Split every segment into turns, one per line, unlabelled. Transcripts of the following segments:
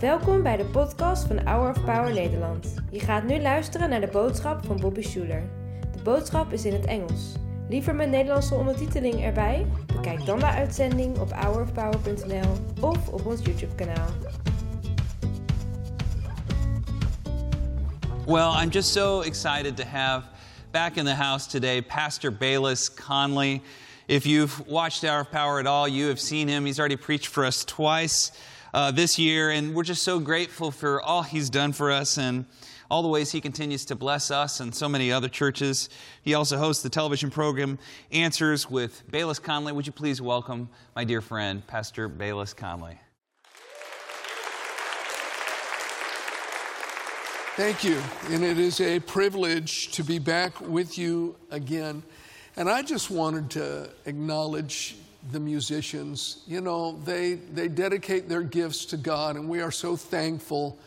Welkom bij de podcast van Hour of Power Nederland. Je gaat nu luisteren naar de boodschap van Bobby Schuler. De boodschap is in het Engels. Liever met Nederlandse ondertiteling erbij? Bekijk dan de uitzending op hourofpower.nl of op ons YouTube kanaal.
Well, I'm just so excited to have back in the house today Pastor Bayless Conley. If you've watched Hour of Power at all, you have seen him. He's already preached for us twice uh, this year, and we're just so grateful for all he's done for us and all the ways he continues to bless us and so many other churches. He also hosts the television program Answers with Bayless Conley. Would you please welcome my dear friend, Pastor Bayless Conley?
Thank you. And it is a privilege to be back with you again. And I just wanted to acknowledge the musicians. You know, they, they dedicate their gifts to God, and we are so thankful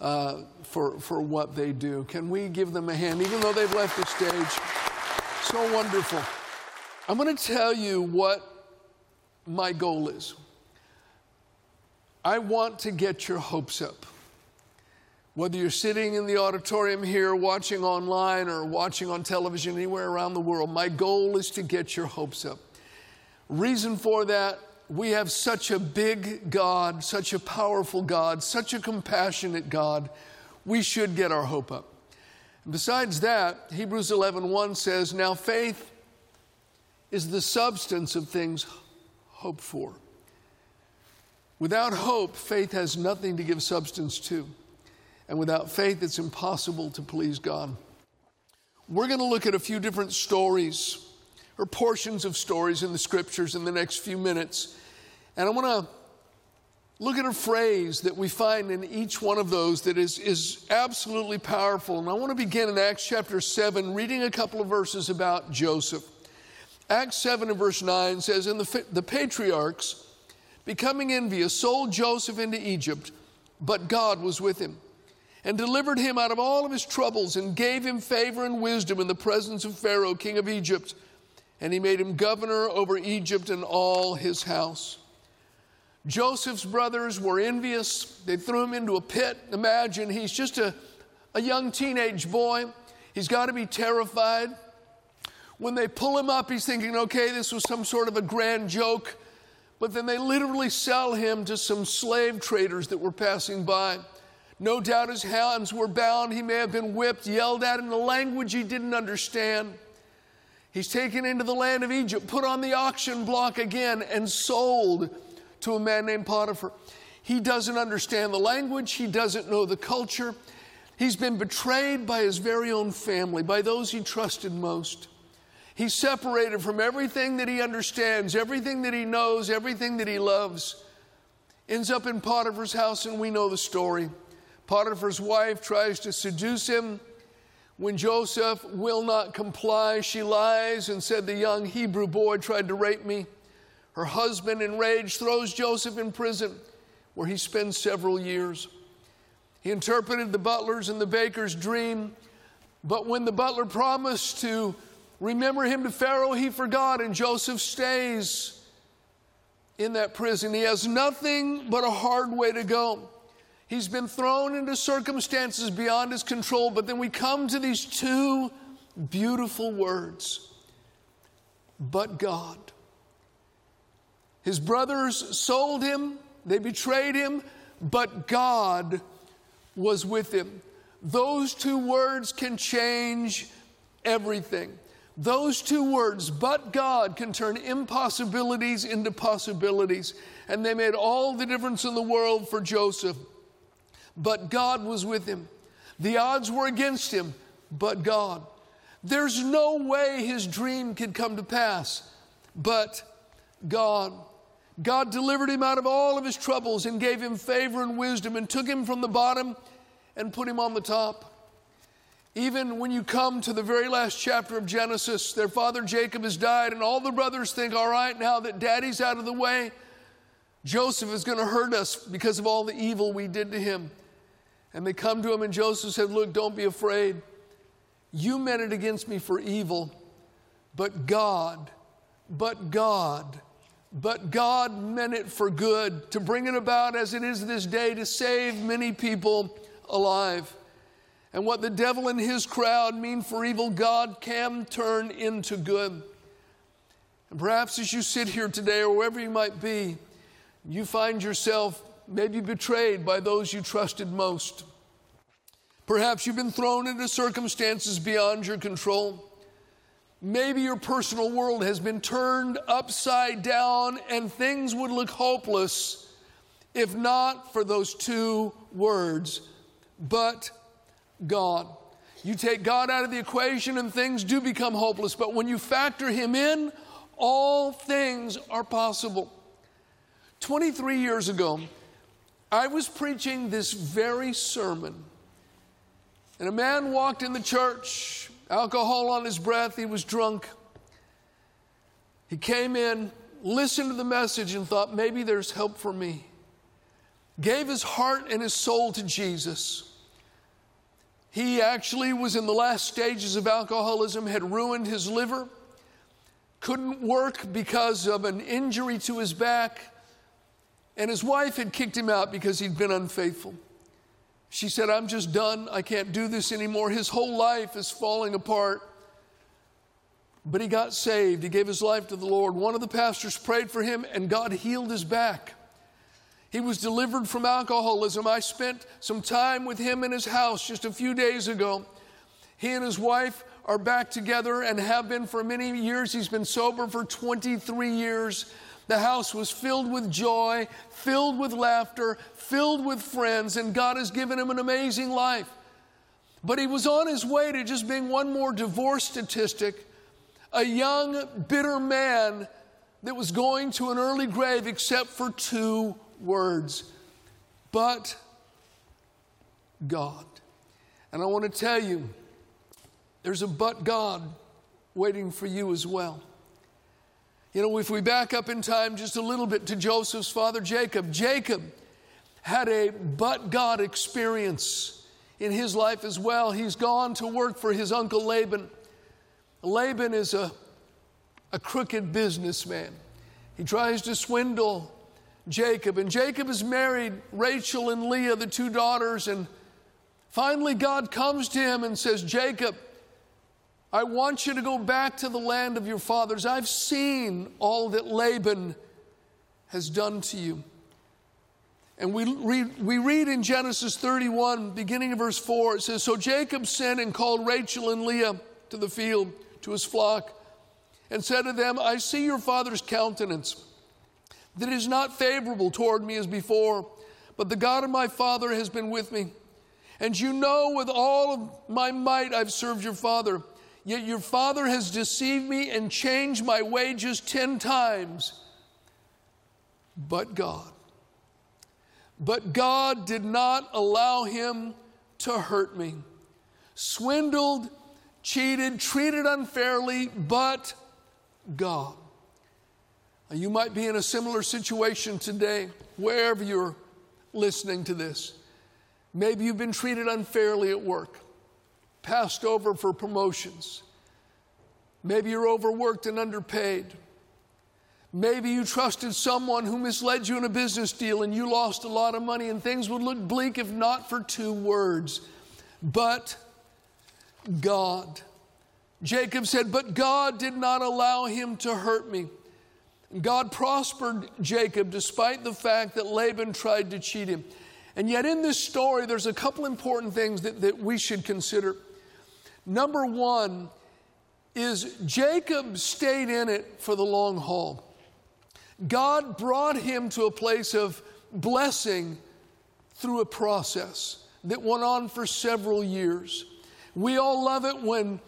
uh, for, for what they do. Can we give them a hand, even though they've left the stage? So wonderful. I'm going to tell you what my goal is. I want to get your hopes up. Whether you're sitting in the auditorium here, watching online, or watching on television anywhere around the world, my goal is to get your hopes up. Reason for that, we have such a big God, such a powerful God, such a compassionate God. We should get our hope up. Besides that, Hebrews 11:1 says, "Now faith is the substance of things hoped for." Without hope, faith has nothing to give substance to. And without faith, it's impossible to please God. We're going to look at a few different stories or portions of stories in the scriptures in the next few minutes. And I want to look at a phrase that we find in each one of those that is, is absolutely powerful. And I want to begin in Acts chapter 7, reading a couple of verses about Joseph. Acts 7 and verse 9 says, And the, the patriarchs, becoming envious, sold Joseph into Egypt, but God was with him and delivered him out of all of his troubles and gave him favor and wisdom in the presence of Pharaoh, king of Egypt. And he made him governor over Egypt and all his house. Joseph's brothers were envious. They threw him into a pit. Imagine he's just a, a young teenage boy. He's got to be terrified. When they pull him up, he's thinking, okay, this was some sort of a grand joke. But then they literally sell him to some slave traders that were passing by. No doubt his hands were bound. He may have been whipped, yelled at in a language he didn't understand. He's taken into the land of Egypt, put on the auction block again, and sold to a man named Potiphar. He doesn't understand the language, he doesn't know the culture. He's been betrayed by his very own family, by those he trusted most. He's separated from everything that he understands, everything that he knows, everything that he loves. Ends up in Potiphar's house, and we know the story. Potiphar's wife tries to seduce him. When Joseph will not comply, she lies and said, The young Hebrew boy tried to rape me. Her husband, enraged, throws Joseph in prison, where he spends several years. He interpreted the butler's and the baker's dream, but when the butler promised to remember him to Pharaoh, he forgot, and Joseph stays in that prison. He has nothing but a hard way to go. He's been thrown into circumstances beyond his control, but then we come to these two beautiful words but God. His brothers sold him, they betrayed him, but God was with him. Those two words can change everything. Those two words, but God, can turn impossibilities into possibilities. And they made all the difference in the world for Joseph but God was with him. The odds were against him, but God. There's no way his dream could come to pass, but God. God delivered him out of all of his troubles and gave him favor and wisdom and took him from the bottom and put him on the top. Even when you come to the very last chapter of Genesis, their father Jacob has died, and all the brothers think, all right, now that daddy's out of the way, Joseph is going to hurt us because of all the evil we did to him. And they come to him, and Joseph said, Look, don't be afraid. You meant it against me for evil, but God, but God but God meant it for good, to bring it about as it is this day, to save many people alive. And what the devil and his crowd mean for evil, God can turn into good. And perhaps as you sit here today, or wherever you might be, you find yourself maybe betrayed by those you trusted most. Perhaps you've been thrown into circumstances beyond your control. Maybe your personal world has been turned upside down and things would look hopeless if not for those two words, but God. You take God out of the equation and things do become hopeless, but when you factor Him in, all things are possible. 23 years ago, I was preaching this very sermon, and a man walked in the church, alcohol on his breath, he was drunk. He came in, listened to the message, and thought, maybe there's help for me. Gave his heart and his soul to Jesus. He actually was in the last stages of alcoholism, had ruined his liver, couldn't work because of an injury to his back and his wife had kicked him out because he'd been unfaithful. She said, I'm just done. I can't do this anymore. His whole life is falling apart. But he got saved. He gave his life to the Lord. One of the pastors prayed for him, and God healed his back. He was delivered from alcoholism. I spent some time with him in his house just a few days ago. He and his wife are back together and have been for many years. He's been sober for 23 years. The house was filled with joy, filled with laughter, filled with friends, and God has given him an amazing life. But he was on his way to just being one more divorce statistic, a young, bitter man that was going to an early grave except for two words. But God. And I want to tell you, there's a but God waiting for you as well. You know, if we back up in time just a little bit to Joseph's father Jacob, Jacob had a but God experience in his life as well. He's gone to work for his uncle Laban. Laban is a, a crooked businessman. He tries to swindle Jacob, and Jacob is married Rachel and Leah, the two daughters, and finally God comes to him and says, Jacob, I want you to go back to the land of your fathers. I've seen all that Laban has done to you. And we read, we read in Genesis 31, beginning of verse 4, it says So Jacob sent and called Rachel and Leah to the field, to his flock, and said to them, I see your father's countenance, that is not favorable toward me as before, but the God of my father has been with me. And you know with all of my might I've served your father. Yet your father has deceived me and changed my wages ten times. But God. But God did not allow him to hurt me. Swindled, cheated, treated unfairly, but God. You might be in a similar situation today, wherever you're listening to this. Maybe you've been treated unfairly at work passed over for promotions. Maybe you're overworked and underpaid. Maybe you trusted someone who misled you in a business deal and you lost a lot of money, and things would look bleak if not for two words. But God. Jacob said, But God did not allow him to hurt me. God prospered Jacob despite the fact that Laban tried to cheat him. And yet, in this story, there's a couple important things that, that we should consider. Number one is Jacob stayed in it for the long haul. God brought him to a place of blessing through a process that went on for several years. We all love it when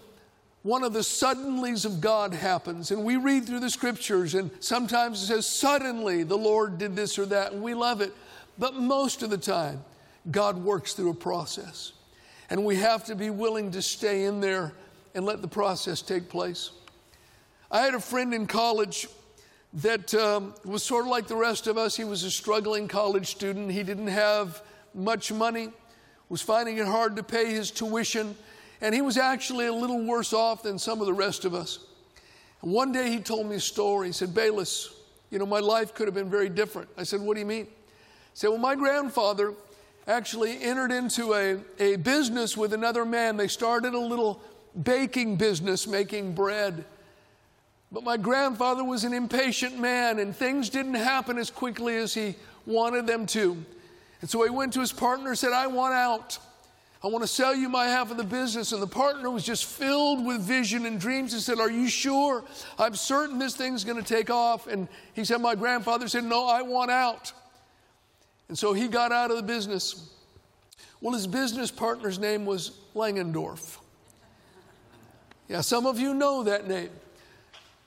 one of the suddenlies of God happens, and we read through the scriptures, and sometimes it says, Suddenly the Lord did this or that, and we love it. But most of the time, God works through a process. And we have to be willing to stay in there and let the process take place. I had a friend in college that um, was sort of like the rest of us. He was a struggling college student. He didn't have much money, was finding it hard to pay his tuition, and he was actually a little worse off than some of the rest of us. And one day he told me a story. He said, Bayless, You know, my life could have been very different. I said, What do you mean? He said, Well, my grandfather actually entered into a, a business with another man. They started a little baking business making bread. But my grandfather was an impatient man, and things didn't happen as quickly as he wanted them to. And so he went to his partner and said, I want out. I want to sell you my half of the business. And the partner was just filled with vision and dreams. He said, Are you sure? I'm certain this thing's going to take off. And he said, My grandfather said, No, I want out. And so he got out of the business. Well, his business partner's name was Langendorf. Yeah, some of you know that name.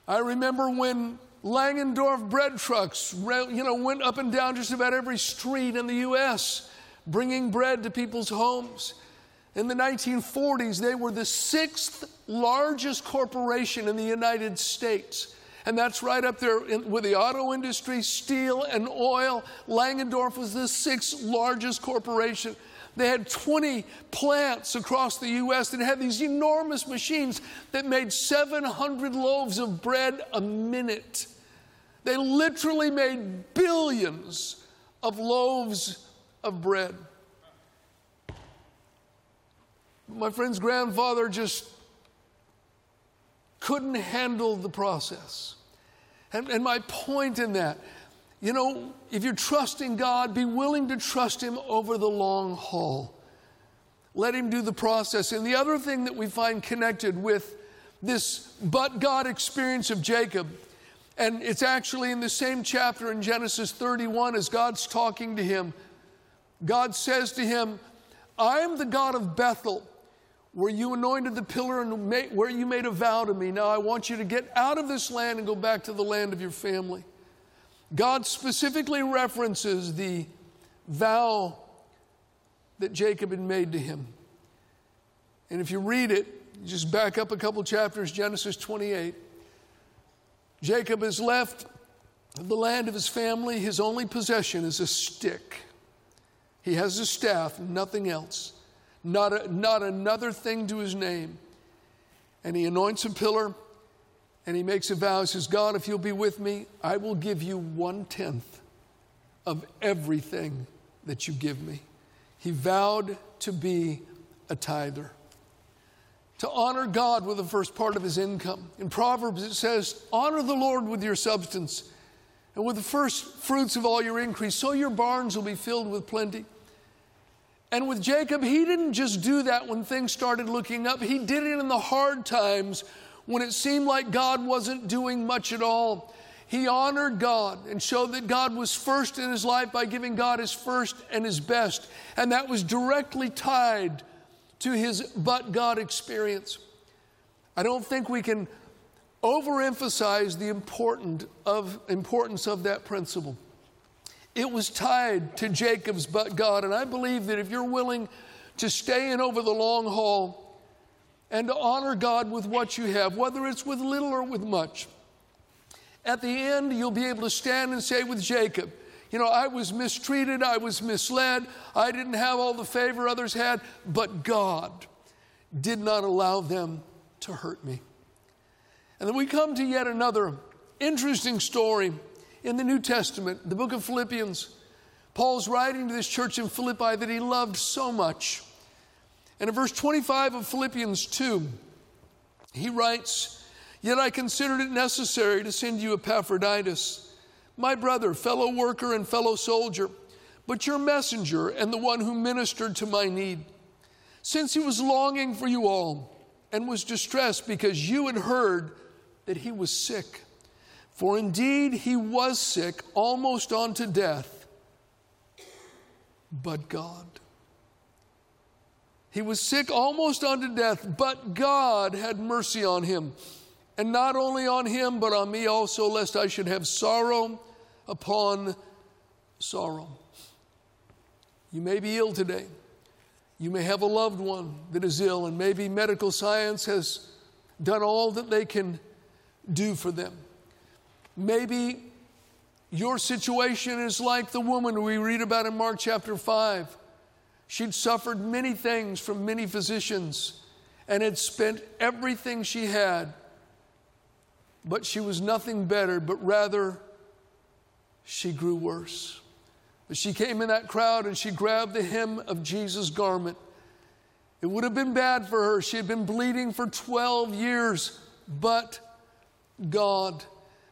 I remember when Langendorf bread trucks, you know, went up and down just about every street in the U.S., bringing bread to people's homes. In the 1940s, they were the sixth largest corporation in the United States. And that's right up there in, with the auto industry, steel, and oil. Langendorf was the sixth largest corporation. They had 20 plants across the U.S. and had these enormous machines that made 700 loaves of bread a minute. They literally made billions of loaves of bread. My friend's grandfather just couldn't handle the process. And, and, my point in that, you know, if you're trusting God, be willing to trust Him over the long haul. Let Him do the process. And the other thing that we find connected with this but God experience of Jacob, and it's actually in the same chapter in Genesis 31 as God's talking to him. God says to him, I am the God of Bethel where you anointed the pillar and made, where you made a vow to me. Now I want you to get out of this land and go back to the land of your family. God specifically references the vow that Jacob had made to him. And if you read it, just back up a couple chapters, Genesis 28. Jacob has left the land of his family. His only possession is a stick. He has a staff, nothing else not, a, not another thing to his name. And he anoints a pillar and he makes a vow. He says, God, if you'll be with me, I will give you one tenth of everything that you give me. He vowed to be a tither, to honor God with the first part of his income. In Proverbs, it says, Honor the Lord with your substance and with the first fruits of all your increase, so your barns will be filled with plenty. And with Jacob, he didn't just do that when things started looking up, he did it in the hard times when it seemed like God wasn't doing much at all. He honored God and showed that God was first in his life by giving God his first and his best. And that was directly tied to his but God experience. I don't think we can overemphasize the important of, importance of that principle. It was tied to Jacob's but God. And I believe that if you're willing to stay in over the long haul and to honor God with what you have, whether it's with little or with much, at the end you'll be able to stand and say with Jacob, you know, I was mistreated, I was misled, I didn't have all the favor others had, but God did not allow them to hurt me. And then we come to yet another interesting story in the New Testament, the book of Philippians, Paul's writing to this church in Philippi that he loved so much. And in verse 25 of Philippians 2, he writes, Yet I considered it necessary to send you Epaphroditus, my brother, fellow worker, and fellow soldier, but your messenger and the one who ministered to my need. Since he was longing for you all and was distressed because you had heard that he was sick. For indeed he was sick, almost unto death, but God. He was sick almost unto death, but God had mercy on him. And not only on him, but on me also, lest I should have sorrow upon sorrow. You may be ill today. You may have a loved one that is ill, and maybe medical science has done all that they can do for them. Maybe your situation is like the woman we read about in Mark chapter 5. She'd suffered many things from many physicians and had spent everything she had, but she was nothing better, but rather she grew worse. But she came in that crowd and she grabbed the hem of Jesus' garment. It would have been bad for her. She had been bleeding for 12 years, but God.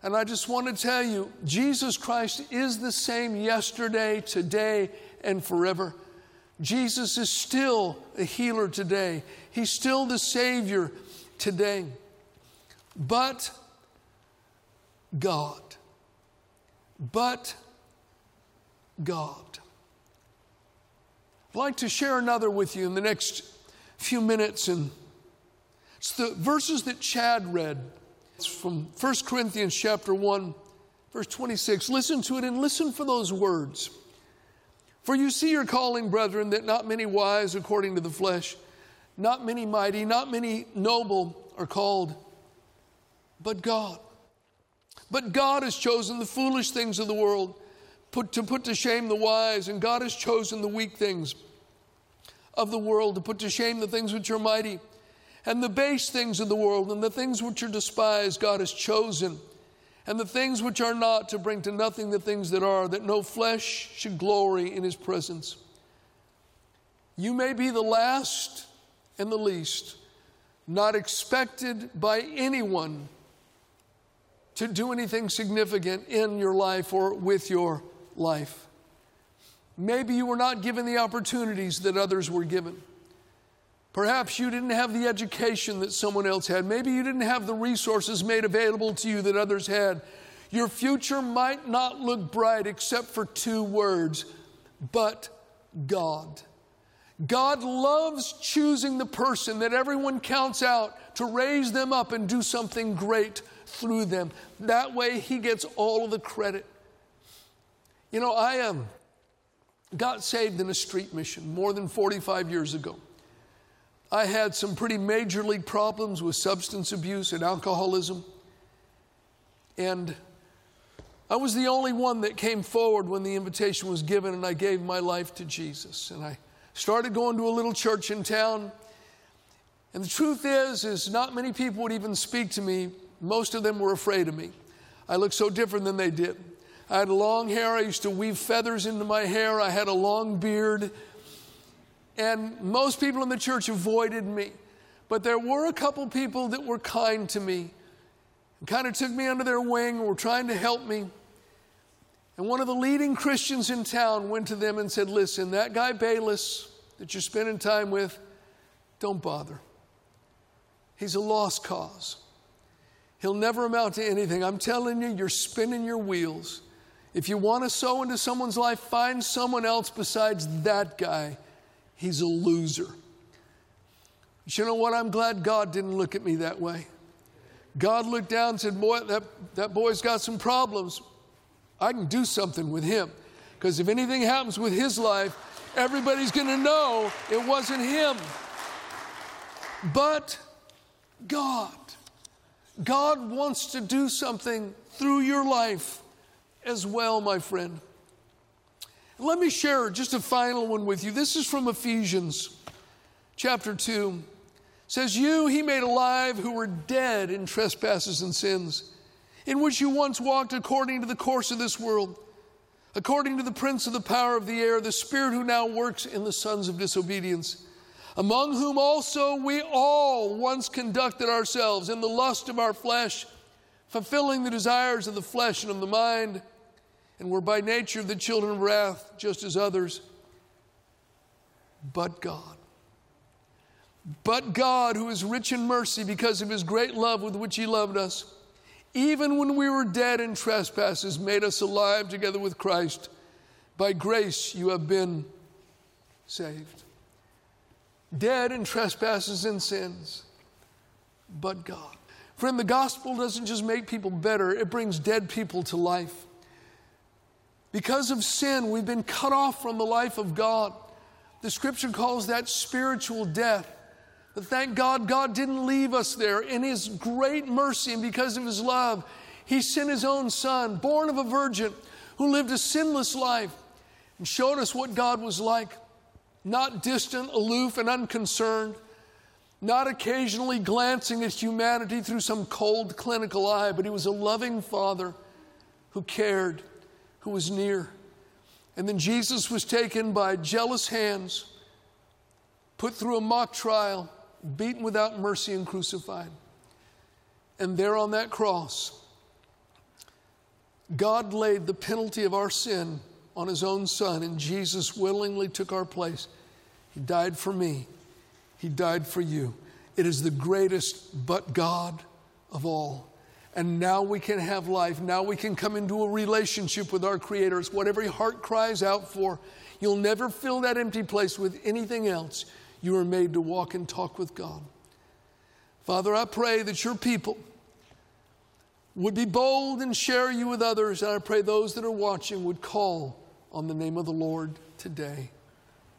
And I just want to tell you, Jesus Christ is the same yesterday, today, and forever. Jesus is still a healer today. He's still the Savior today. But God. But God. I'd like to share another with you in the next few minutes, and it's the verses that Chad read. It's from 1 Corinthians chapter 1, verse 26. Listen to it and listen for those words. For you see your calling, brethren, that not many wise according to the flesh, not many mighty, not many noble are called, but God. But God has chosen the foolish things of the world put, to put to shame the wise, and God has chosen the weak things of the world to put to shame the things which are mighty. And the base things of the world and the things which are despised, God has chosen. And the things which are not to bring to nothing the things that are, that no flesh should glory in his presence. You may be the last and the least, not expected by anyone to do anything significant in your life or with your life. Maybe you were not given the opportunities that others were given. Perhaps you didn't have the education that someone else had. Maybe you didn't have the resources made available to you that others had. Your future might not look bright except for two words, but God. God loves choosing the person that everyone counts out to raise them up and do something great through them. That way, He gets all of the credit. You know, I um, got saved in a street mission more than 45 years ago. I had some pretty major league problems with substance abuse and alcoholism. And I was the only one that came forward when the invitation was given, and I gave my life to Jesus. And I started going to a little church in town. And the truth is, is not many people would even speak to me. Most of them were afraid of me. I looked so different than they did. I had long hair. I used to weave feathers into my hair. I had a long beard. And most people in the church avoided me. But there were a couple people that were kind to me and kind of took me under their wing and were trying to help me. And one of the leading Christians in town went to them and said, Listen, that guy Bayless that you're spending time with, don't bother. He's a lost cause. He'll never amount to anything. I'm telling you, you're spinning your wheels. If you want to sow into someone's life, find someone else besides that guy. He's a loser. You know what? I'm glad God didn't look at me that way. God looked down and said, Boy, that, that boy's got some problems. I can do something with him. Because if anything happens with his life, everybody's going to know it wasn't him. But God. God wants to do something through your life as well, my friend. Let me share just a final one with you. This is from Ephesians chapter 2. It says, You he made alive who were dead in trespasses and sins, in which you once walked according to the course of this world, according to the prince of the power of the air, the spirit who now works in the sons of disobedience, among whom also we all once conducted ourselves in the lust of our flesh, fulfilling the desires of the flesh and of the mind and were by nature the children of wrath, just as others. But God. But God, who is rich in mercy because of his great love with which he loved us, even when we were dead in trespasses, made us alive together with Christ. By grace you have been saved. Dead in trespasses and sins, but God. Friend, the gospel doesn't just make people better, it brings dead people to life. Because of sin, we've been cut off from the life of God. The scripture calls that spiritual death. But thank God, God didn't leave us there. In His great mercy and because of His love, He sent His own Son, born of a virgin, who lived a sinless life and showed us what God was like. Not distant, aloof, and unconcerned, not occasionally glancing at humanity through some cold clinical eye, but He was a loving Father who cared who was near. And then Jesus was taken by jealous hands, put through a mock trial, beaten without mercy, and crucified. And there on that cross, God laid the penalty of our sin on his own son, and Jesus willingly took our place. He died for me, he died for you. It is the greatest but God of all. And now we can have life. Now we can come into a relationship with our Creator. It's what every heart cries out for. You'll never fill that empty place with anything else. You are made to walk and talk with God. Father, I pray that your people would be bold and share you with others. And I pray those that are watching would call on the name of the Lord today.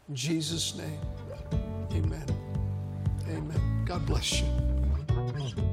In Jesus' name, amen. Amen. God bless you.